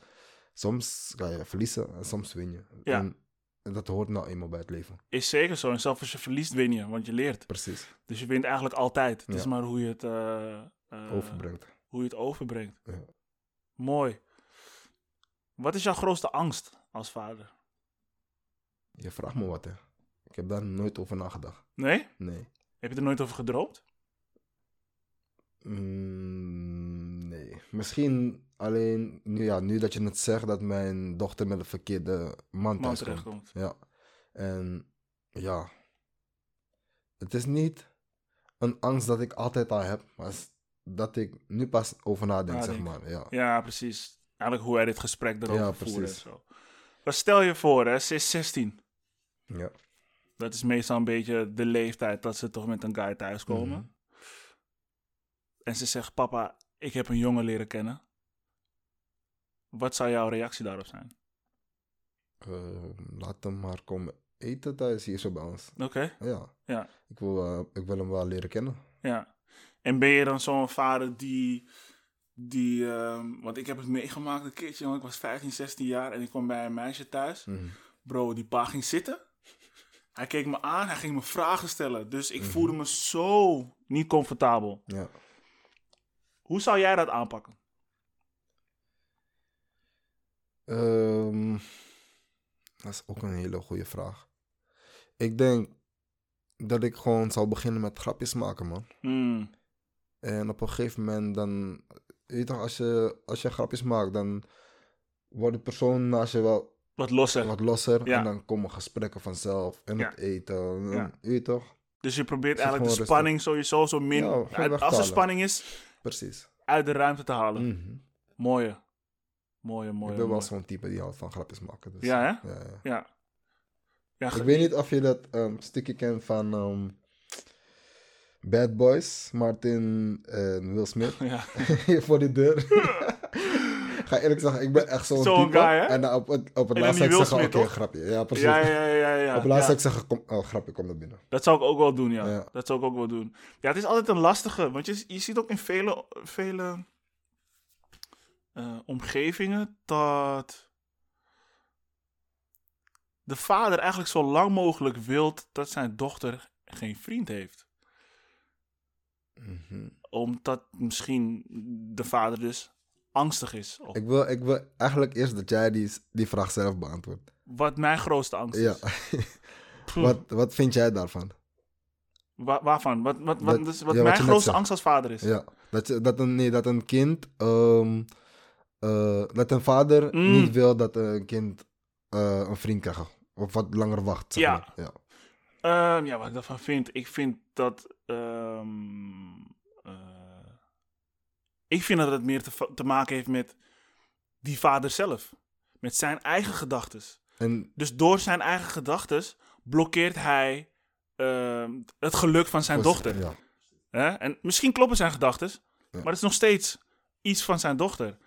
soms ga je verliezen en soms win je. Ja. En, dat hoort nou eenmaal bij het leven. Is zeker zo. En zelfs als je verliest, win je, want je leert. Precies. Dus je wint eigenlijk altijd. Het is maar hoe je het, eh, eh, Overbrengt. Hoe je het overbrengt. Ja. Mooi. Wat is jouw grootste angst als vader? Je vraagt me wat, hè. Ik heb daar nooit over nagedacht. Nee? Nee. Heb je er nooit over gedroomd? Mm, nee. Misschien alleen, nu, ja, nu dat je het zegt, dat mijn dochter met een verkeerde man Man terechtkomt. Ja. En ja. Het is niet een angst dat ik altijd al heb, maar is dat ik nu pas over nadenk, zeg maar. Ja. Ja, precies. Eigenlijk hoe hij dit gesprek erover Ja, voerde zo. Maar stel je voor, hè, ze is 16. ja. Dat is meestal een beetje de leeftijd dat ze toch met een guy thuiskomen. Mhm. En ze zegt, papa, ik heb een jongen leren kennen. Wat zou jouw reactie daarop zijn? Eh, laat hem maar komen eten thuis hier zo bij ons. Oké, Ja. ja, Ik wil, eh, ik wil hem wel leren kennen. ja. En ben je dan zo'n vader die, die ehm, want ik heb het meegemaakt een keertje, want ik was 15, 16 jaar en ik kwam bij een meisje thuis. Mhm. Bro, die pa ging zitten. Hij keek me aan, hij ging me vragen stellen. Dus ik Mhm. voelde me zo niet comfortabel. Ja. Hoe zou jij dat aanpakken? Ehm, dat is ook een hele goede vraag. Ik denk dat ik gewoon zal beginnen met grapjes maken, man. Hmm, En op een gegeven moment dan... Je weet toch, als je, als je grapjes maakt, dan wordt de persoon naast je wel wat losser. wat losser. Ja. En dan komen gesprekken vanzelf. En Ja. het eten. En, Ja. Je weet toch? Dus je probeert eigenlijk de spanning sowieso zo min... Ja, als er spanning is, Precies. uit de ruimte te halen. Mhm. Mooie. Mooie, mooie, ik ben wel zo'n type die houdt van grapjes maken. Dus, Ja, hè? Ja, ja. Ik weet niet of je dat ehm, stukje kent van ehm, Bad Boys, Martin en Will Smith. [LAUGHS] Ja. [LAUGHS] Voor die deur. [LAUGHS] Ga eerlijk zeggen, ik ben echt zo'n type. guy, hè? En op het, op het En dan laatst die zou Will ik zeggen, oké, grapje. Ja, precies. Ja, ja, ja, ja. op het laatst ja. zou ik zeggen, kom, oh, grapje, kom naar binnen. Dat zou ik ook wel doen, ja. Ja. Dat zou ik ook wel doen. Ja, het is altijd een lastige, want je, je ziet ook in vele, vele eh, omgevingen dat de vader eigenlijk zo lang mogelijk wilt dat zijn dochter geen vriend heeft. Omdat misschien de vader dus angstig is. Of ik, wil, ik wil eigenlijk eerst dat jij die, die vraag zelf beantwoordt. Wat mijn grootste angst Ja. is. [LAUGHS] Wat, wat vind jij daarvan? wa- waarvan? Wat, wat, wat, Dat- dus wat ja, mijn grootste angst als vader is? Ja, dat, je- dat, een, nee, dat een kind, ehm, eh, dat een vader Mm. niet wil dat een kind eh, een vriend krijgt. Of wat langer wacht, zeg Ja. maar. Ja. Ehm, ja, wat ik daarvan vind. Ik vind dat. ehm, eh, ik vind dat het meer te, te maken heeft met die vader zelf. Met zijn eigen gedachten. En Dus door zijn eigen gedachten blokkeert hij ehm, het geluk van zijn dochter. Ja. En misschien kloppen zijn gedachten, Ja. maar het is nog steeds iets van zijn dochter.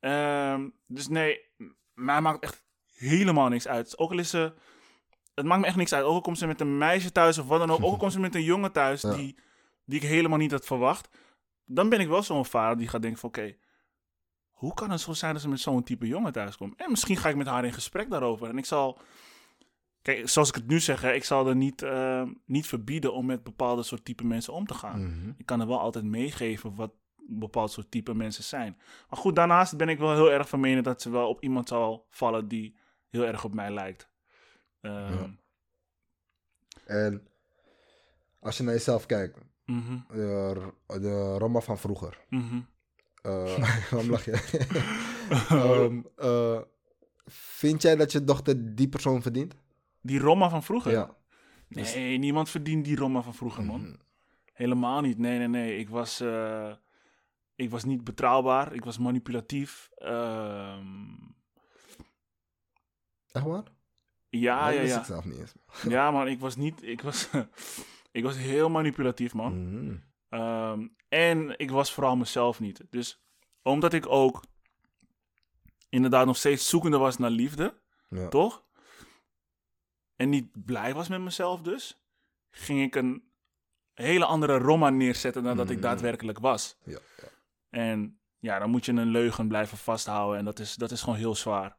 Ehm, dus nee, mij maakt echt helemaal niks uit. Ook al is ze. Het maakt me echt niks uit. Ook al komt ze met een meisje thuis of wat dan ook. Ook al komt ze met een jongen thuis Ja. die, die ik helemaal niet had verwacht. Dan ben ik wel zo'n vader die gaat denken van oké. hoe kan het zo zijn dat ze met zo'n type jongen thuis komt? En misschien ga ik met haar in gesprek daarover. En ik zal. Kijk, zoals ik het nu zeg, ik zal er niet, eh, niet verbieden om met bepaalde soort type mensen om te gaan. Mhm. Ik kan er wel altijd meegeven wat een bepaald soort type mensen zijn. Maar goed, daarnaast ben ik wel heel erg van mening dat ze wel op iemand zal vallen die heel erg op mij lijkt. Ehm, Ja. En als je naar jezelf kijkt, mhm, de, de Roma van vroeger. Eh, [LAUGHS] waarom lach je? [LAUGHS] Ehm, eh, vind jij dat je dochter die persoon verdient? Die Roma van vroeger? Ja. Dus- Nee, niemand verdient die Roma van vroeger, man. Mhm. Helemaal niet. Nee, nee, nee. Ik was, eh, ik was niet betrouwbaar. Ik was manipulatief. Ehm, Echt waar? ja, dat ja, wist ja. ik zelf niet eens. Ja, man. Ik was niet... Ik was, [LAUGHS] ik was heel manipulatief, man. Mhm. Ehm, en ik was vooral mezelf niet. Dus omdat ik ook inderdaad nog steeds zoekende was naar liefde, Ja. toch? En niet blij was met mezelf dus, ging ik een hele andere Roma neerzetten dan dat ik Mm. daadwerkelijk was. Ja, ja. En ja, dan moet je een leugen blijven vasthouden. En dat is, dat is gewoon heel zwaar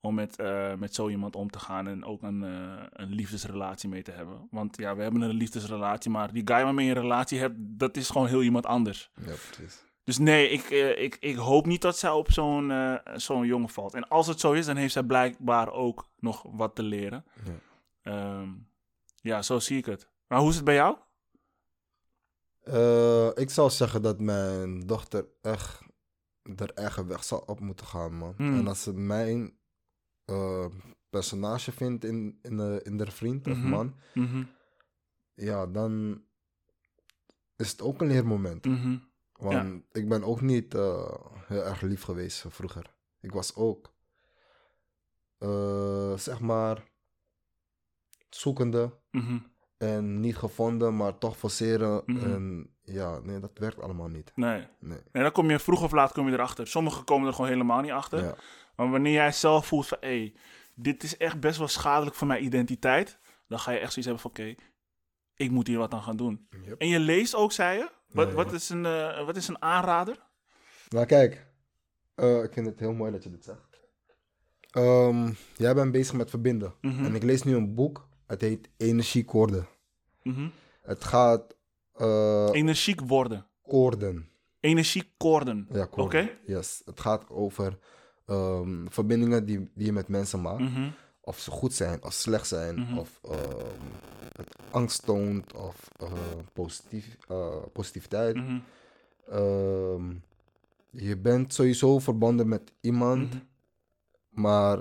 om met, eh, met zo iemand om te gaan en ook een, eh, een liefdesrelatie mee te hebben. Want ja, we hebben een liefdesrelatie, maar die guy waarmee je een relatie hebt, dat is gewoon heel iemand anders. ja, precies. Dus nee, ik, eh, ik, ik hoop niet dat zij op zo'n zo'n jongen valt. En als het zo is, dan heeft zij blijkbaar ook nog wat te leren. Ja. Ehm, ja, zo zie ik het. Maar hoe is het bij jou? Ik zou zeggen dat mijn dochter echt haar eigen weg zal op moeten gaan, man. Hmm. En als ze mijn eh, personage vindt in, in, de, in de vriend of Mhm. man, Mhm, ja, dan is het ook een leermoment. mhm, Want ik ben ook niet eh, heel erg lief geweest vroeger. Ik was ook, eh, zeg maar, zoekende en niet gevonden, maar toch forceren. En ja, nee, dat werkt allemaal niet. Nee. Nee. En dan kom je vroeg of laat kom je erachter. Sommigen komen er gewoon helemaal niet achter. Ja. Maar wanneer jij zelf voelt van, hé, hey, dit is echt best wel schadelijk voor mijn identiteit, dan ga je echt zoiets hebben van, oké, ik moet hier wat aan gaan doen. Yep. En je leest ook, zei je? Wat, wat, is, een, eh, wat is een aanrader? Nou, kijk. eh, ik vind het heel mooi dat je dit zegt. Ehm, jij bent bezig met verbinden. Mhm. En ik lees nu een boek. Het heet Energiekoorden. Mhm. Het gaat... eh Energiek worden. koorden. Energiekoorden. Ja, Oké. koorden. Yes. Het gaat over ehm, verbindingen die, die je met mensen maakt. Mhm. Of ze goed zijn of slecht zijn. Mhm. Of ehm, het angst toont. Of eh, positief, eh, positiviteit. Mhm. Ehm, je bent sowieso verbonden met iemand. Maar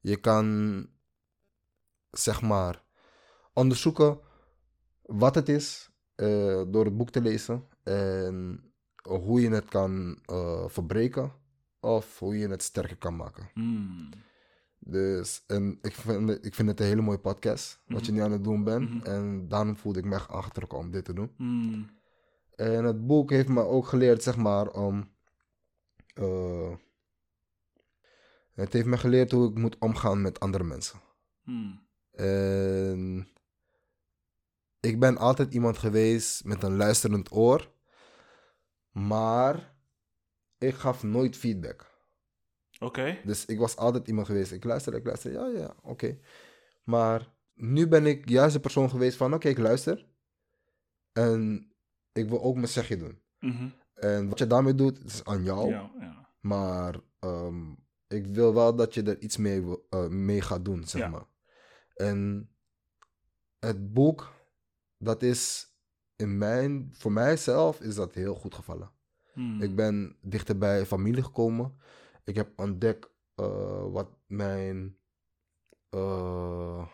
je kan, zeg maar, onderzoeken wat het is eh, door het boek te lezen. En hoe je het kan eh, verbreken of hoe je het sterker kan maken. Mm. Dus, en ik vind, het- ik vind het een hele mooie podcast, wat je nu aan het doen bent. Mhm. En daarom voelde ik me echt aangetrokken om dit te doen. Mm. En het boek heeft me ook geleerd, zeg maar, om. eh, het heeft me geleerd hoe ik moet omgaan met andere mensen. Mm. En ik ben altijd iemand geweest met een luisterend oor, maar ik gaf nooit feedback. Oké. Dus ik was altijd iemand geweest. Ik luister, ik luister, ja, ja, oké. Maar nu ben ik juist de persoon geweest van, oké, ik luister. En ik wil ook mijn zegje doen. Mhm. En wat je daarmee doet, is aan jou. Ja, ja. Maar ehm, ik wil wel dat je er iets mee, eh, mee gaat doen, zeg Ja. maar. En het boek, dat is in mijn, voor mijzelf is dat heel goed gevallen. Mm. Ik ben dichter bij familie gekomen. Ik heb ontdekt eh, wat mijn eh,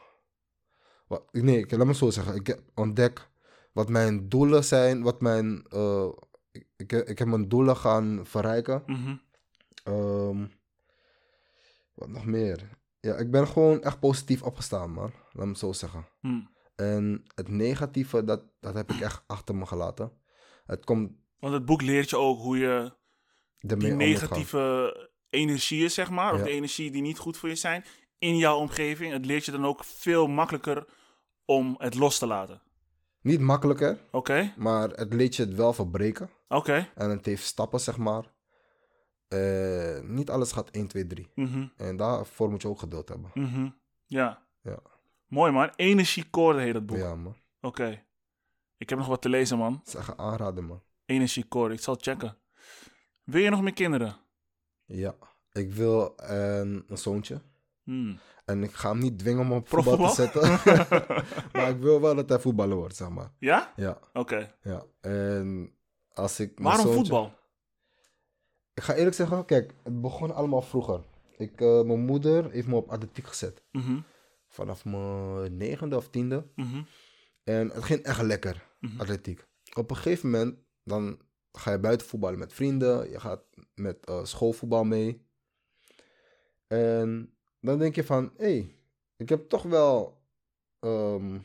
wat, nee, ik- laat me zo zeggen. Ik ontdek wat mijn doelen zijn, wat mijn, eh, ik, ik, ik heb mijn doelen gaan verrijken. Mhm. Ehm, wat nog meer? Ja, ik ben gewoon echt positief opgestaan, man. Laat me zo zeggen. Hm. En het negatieve, dat, dat heb ik echt achter me gelaten. Het komt Want het boek leert je ook hoe je die negatieve energieën, zeg maar, of Ja. de energie die niet goed voor je zijn, in jouw omgeving, het leert je dan ook veel makkelijker om het los te laten. Niet makkelijker, Oké, maar het leert je het wel verbreken. oké. En het heeft stappen, zeg maar. Eh, niet alles gaat 1, 2, 3. Mhm, En daarvoor moet je ook geduld hebben. mhm. Ja. Ja. Mooi man. Energiekoorden heet het boek. Ja, man. Oké. Ik heb nog wat te lezen, man. Een aanrader, man. Energiekoorden. Ik zal checken. Wil je nog meer kinderen? Ja. Ik wil een, een zoontje. Hmm. En ik ga hem niet dwingen om op voetbal te zetten. [LAUGHS] [LAUGHS] maar ik wil wel dat hij voetballer wordt, zeg maar. Ja? Ja, Oké. ja. En als ik mijn Waarom zoontje- voetbal? Ik ga eerlijk zeggen, kijk, het begon allemaal vroeger. Ik, eh, mijn moeder heeft me op atletiek gezet. Mhm, Vanaf mijn negende of tiende. mhm, En het ging echt lekker, Mhm. atletiek. Op een gegeven moment, dan ga je buiten voetballen met vrienden. Je gaat met eh, schoolvoetbal mee. En dan denk je van, hé, hey, ik heb toch wel ehm,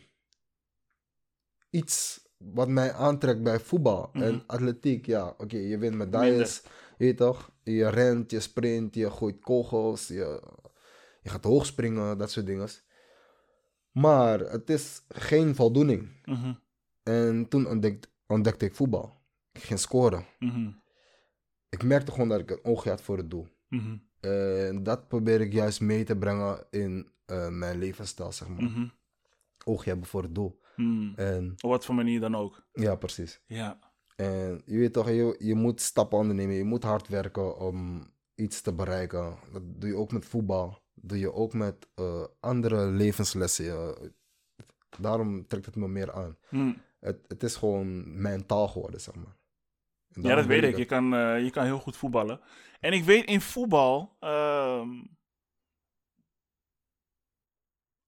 iets wat mij aantrekt bij voetbal. Mhm. En atletiek, ja, oké, je wint medailles, je weet toch? Je rent, je sprint, je gooit kogels, je, je gaat hoog springen, dat soort dingen. Maar het is geen voldoening. mhm, En toen ontdekte, ontdekte ik voetbal. Ik ging scoren. mhm, Ik merkte gewoon dat ik een oogje had voor het doel. mhm, En dat probeer ik juist mee te brengen in eh, mijn levensstijl, zeg maar. Oogje hebben voor het doel. En Op wat voor manier dan ook. ja, precies. Ja. En je weet toch, je, je moet stappen ondernemen. Je moet hard werken om iets te bereiken. Dat doe je ook met voetbal. Doe je ook met eh, andere levenslessen. Daarom trekt het me meer aan. Hm. Het, het is gewoon mijn taal geworden, zeg maar. Ja, dat weet ik. Je kan, eh, je kan heel goed voetballen. En ik weet in voetbal. ehm,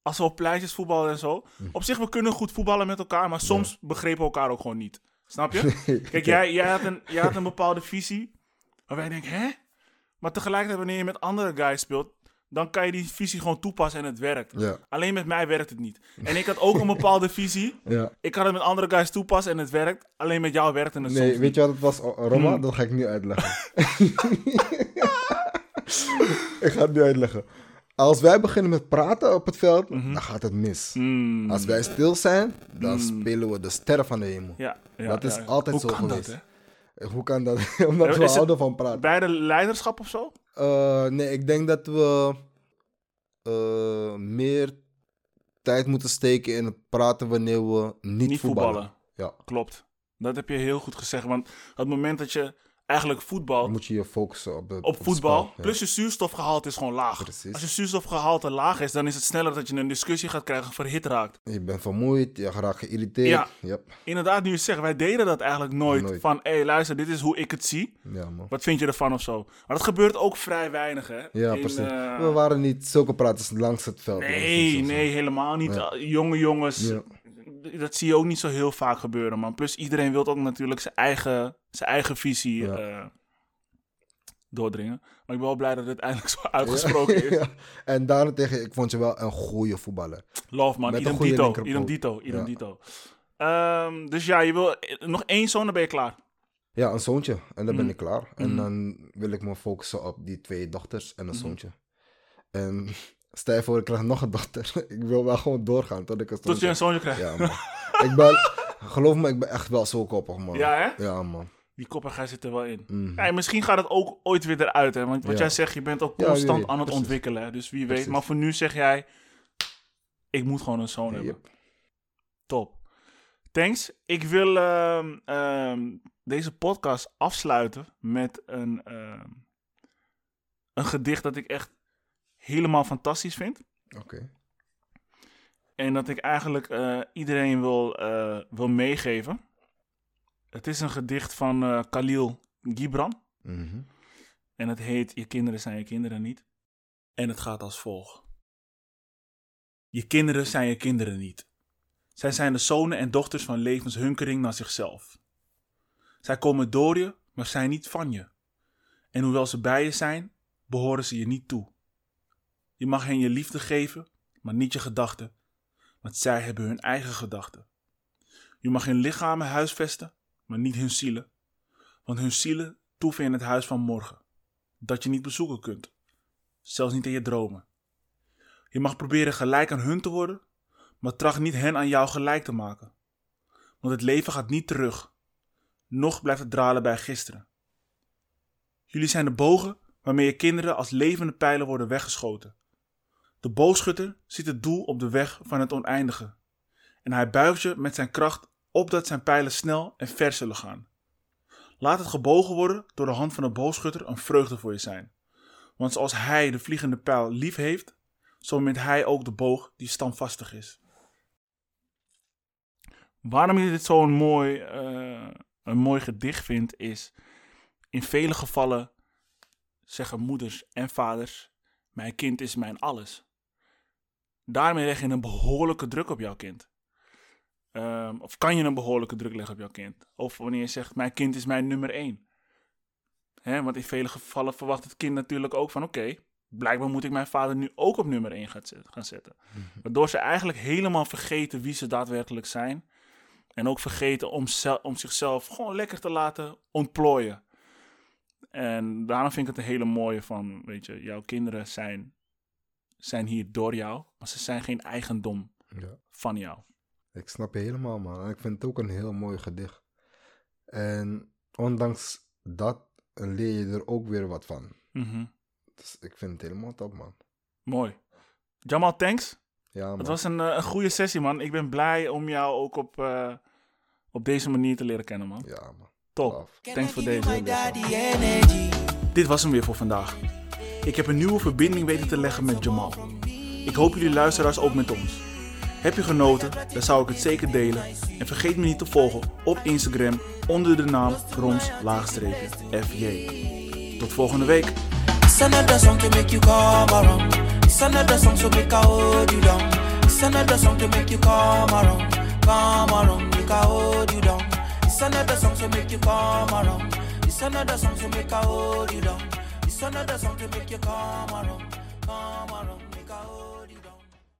als we op pleitjes voetballen en zo. Hm. Op zich, we kunnen goed voetballen met elkaar. Maar soms begrepen we elkaar ook gewoon niet. Snap je? [LAUGHS] Kijk, jij, jij, had een, jij had een bepaalde visie. Waarbij je denkt, hè? Maar tegelijkertijd, wanneer je met andere guys speelt. Dan kan je die visie gewoon toepassen en het werkt. Ja, Alleen met mij werkt het niet. En ik had ook een bepaalde visie. [LAUGHS] ja. Ik kan het met andere guys toepassen en het werkt. Alleen met jou werkt het soms Nee, weet je wat het was, Roma? Hmm. Dat ga ik nu uitleggen. [LAUGHS] ik ga het nu uitleggen. Als wij beginnen met praten op het veld, Mhm. dan gaat het mis. Mm. Als wij stil zijn, dan Hmm. spelen we de sterren van de hemel. Ja, Dat is altijd Hoe zo kan geweest. Dat, hè? Hoe kan dat? [LAUGHS] Omdat we houden van praten. Bij de leiderschap of zo? Eh, nee, ik denk dat we eh, meer tijd moeten steken in het praten wanneer we niet, Niet voetballen. voetballen. Ja, Klopt. Dat heb je heel goed gezegd. Want het moment dat je eigenlijk voetbalt dan moet je je focussen op, de, op voetbal, spel, ja. plus je zuurstofgehalte is gewoon laag. Precies. Als je zuurstofgehalte laag is, dan is het sneller dat je een discussie gaat krijgen, verhit raakt. Je bent vermoeid, je raakt geïrriteerd. Ja. Yep. Inderdaad, nu je zegt, wij deden dat eigenlijk nooit. Nooit. Van, hé, luister, dit is hoe ik het zie. Ja, man. Wat vind je ervan of zo? Maar dat gebeurt ook vrij weinig, hè? Ja, In, precies. eh, We waren niet zulke praters langs het veld. Nee, nee, helemaal niet. Ja. Uh, Jonge jongens, Ja. dat zie je ook niet zo heel vaak gebeuren, man. Plus iedereen wil ook natuurlijk zijn eigen, zijn eigen visie Ja. eh, doordringen. Maar ik ben wel blij dat het eindelijk zo uitgesproken is. [LAUGHS] Ja. En daarentegen, ik vond je wel een goede voetballer. Love, man. Idem dito, idem dito, idem dito. Ehm, dus ja, je wil eh, nog één zoon, dan ben je klaar. Ja, een zoontje. En dan ben Mm. ik klaar. En Mm. dan wil ik me focussen op die twee dochters en een Mhm. zoontje. En [LAUGHS] stel je voor, ik krijg nog een dochter. [LAUGHS] ik wil wel gewoon doorgaan tot ik een Tot je een zoontje zoontje krijgt. Ja, man. ik ben, geloof me, ik ben echt wel zo koppig, man. Ja, hè? Ja, man. Die koppigheid zit er wel in. Mhm. Ja, misschien gaat het ook ooit weer eruit, hè? Want wat Ja. jij zegt, je bent ook constant aan het Precies. ontwikkelen. Dus wie weet. Precies. Maar voor nu zeg jij, ik moet gewoon een zoon hebben. Yep. Top. Thanks. Ik wil ehm, ehm, deze podcast afsluiten met een, ehm, een gedicht dat ik echt helemaal fantastisch vind. Oké. En dat ik eigenlijk eh, iedereen wil, eh, wil meegeven. Het is een gedicht van eh, Khalil Gibran. Mhm. En het heet Je kinderen zijn je kinderen niet. En het gaat als volgt. Je kinderen zijn je kinderen niet. Zij zijn de zonen en dochters van levenshunkering naar zichzelf. Zij komen door je, maar zijn niet van je. En hoewel ze bij je zijn, behoren ze je niet toe. Je mag hen je liefde geven, maar niet je gedachten, want zij hebben hun eigen gedachten. Je mag hun lichamen huisvesten, maar niet hun zielen, want hun zielen toeven in het huis van morgen, dat je niet bezoeken kunt, zelfs niet in je dromen. Je mag proberen gelijk aan hun te worden, maar tracht niet hen aan jou gelijk te maken. Want het leven gaat niet terug, nog blijft het dralen bij gisteren. Jullie zijn de bogen waarmee je kinderen als levende pijlen worden weggeschoten. De boogschutter ziet het doel op de weg van het oneindige. En hij buigt je met zijn kracht opdat zijn pijlen snel en ver zullen gaan. Laat het gebogen worden door de hand van de boogschutter een vreugde voor je zijn. Want zoals hij de vliegende pijl lief heeft, zo mint hij ook de boog die standvastig is. Waarom ik dit zo'n mooi, eh, een mooi gedicht vind, is in vele gevallen zeggen moeders en vaders: Mijn kind is mijn alles. Daarmee leg je een behoorlijke druk op jouw kind. Ehm, of kan je een behoorlijke druk leggen op jouw kind? Of wanneer je zegt: Mijn kind is mijn nummer één. Want in vele gevallen verwacht het kind natuurlijk ook van: Oké, blijkbaar moet ik mijn vader nu ook op nummer één gaan zetten. Waardoor ze eigenlijk helemaal vergeten wie ze daadwerkelijk zijn. En ook vergeten om, om zichzelf gewoon lekker te laten ontplooien. En daarom vind ik het een hele mooie van, weet je, jouw kinderen zijn, zijn hier door jou, maar ze zijn geen eigendom Ja. van jou. Ik snap je helemaal, man. En ik vind het ook een heel mooi gedicht. En ondanks dat leer je er ook weer wat van. Mhm. Dus ik vind het helemaal top, man. Mooi. Jamal, thanks. Ja, man. Het was een, eh, een goede sessie, man. Ik ben blij om jou ook op, eh, op deze manier te leren kennen, man. Ja, man. Top. Love. Thanks voor deze. Dit was hem weer voor vandaag. Ik heb een nieuwe verbinding weten te leggen met Jamal. Ik hoop jullie luisteraars ook met ons. Heb je genoten? Dan zou ik het zeker delen. En vergeet me niet te volgen op Instagram onder de naam Roms-FJ. Tot volgende week. Another song to make you come around.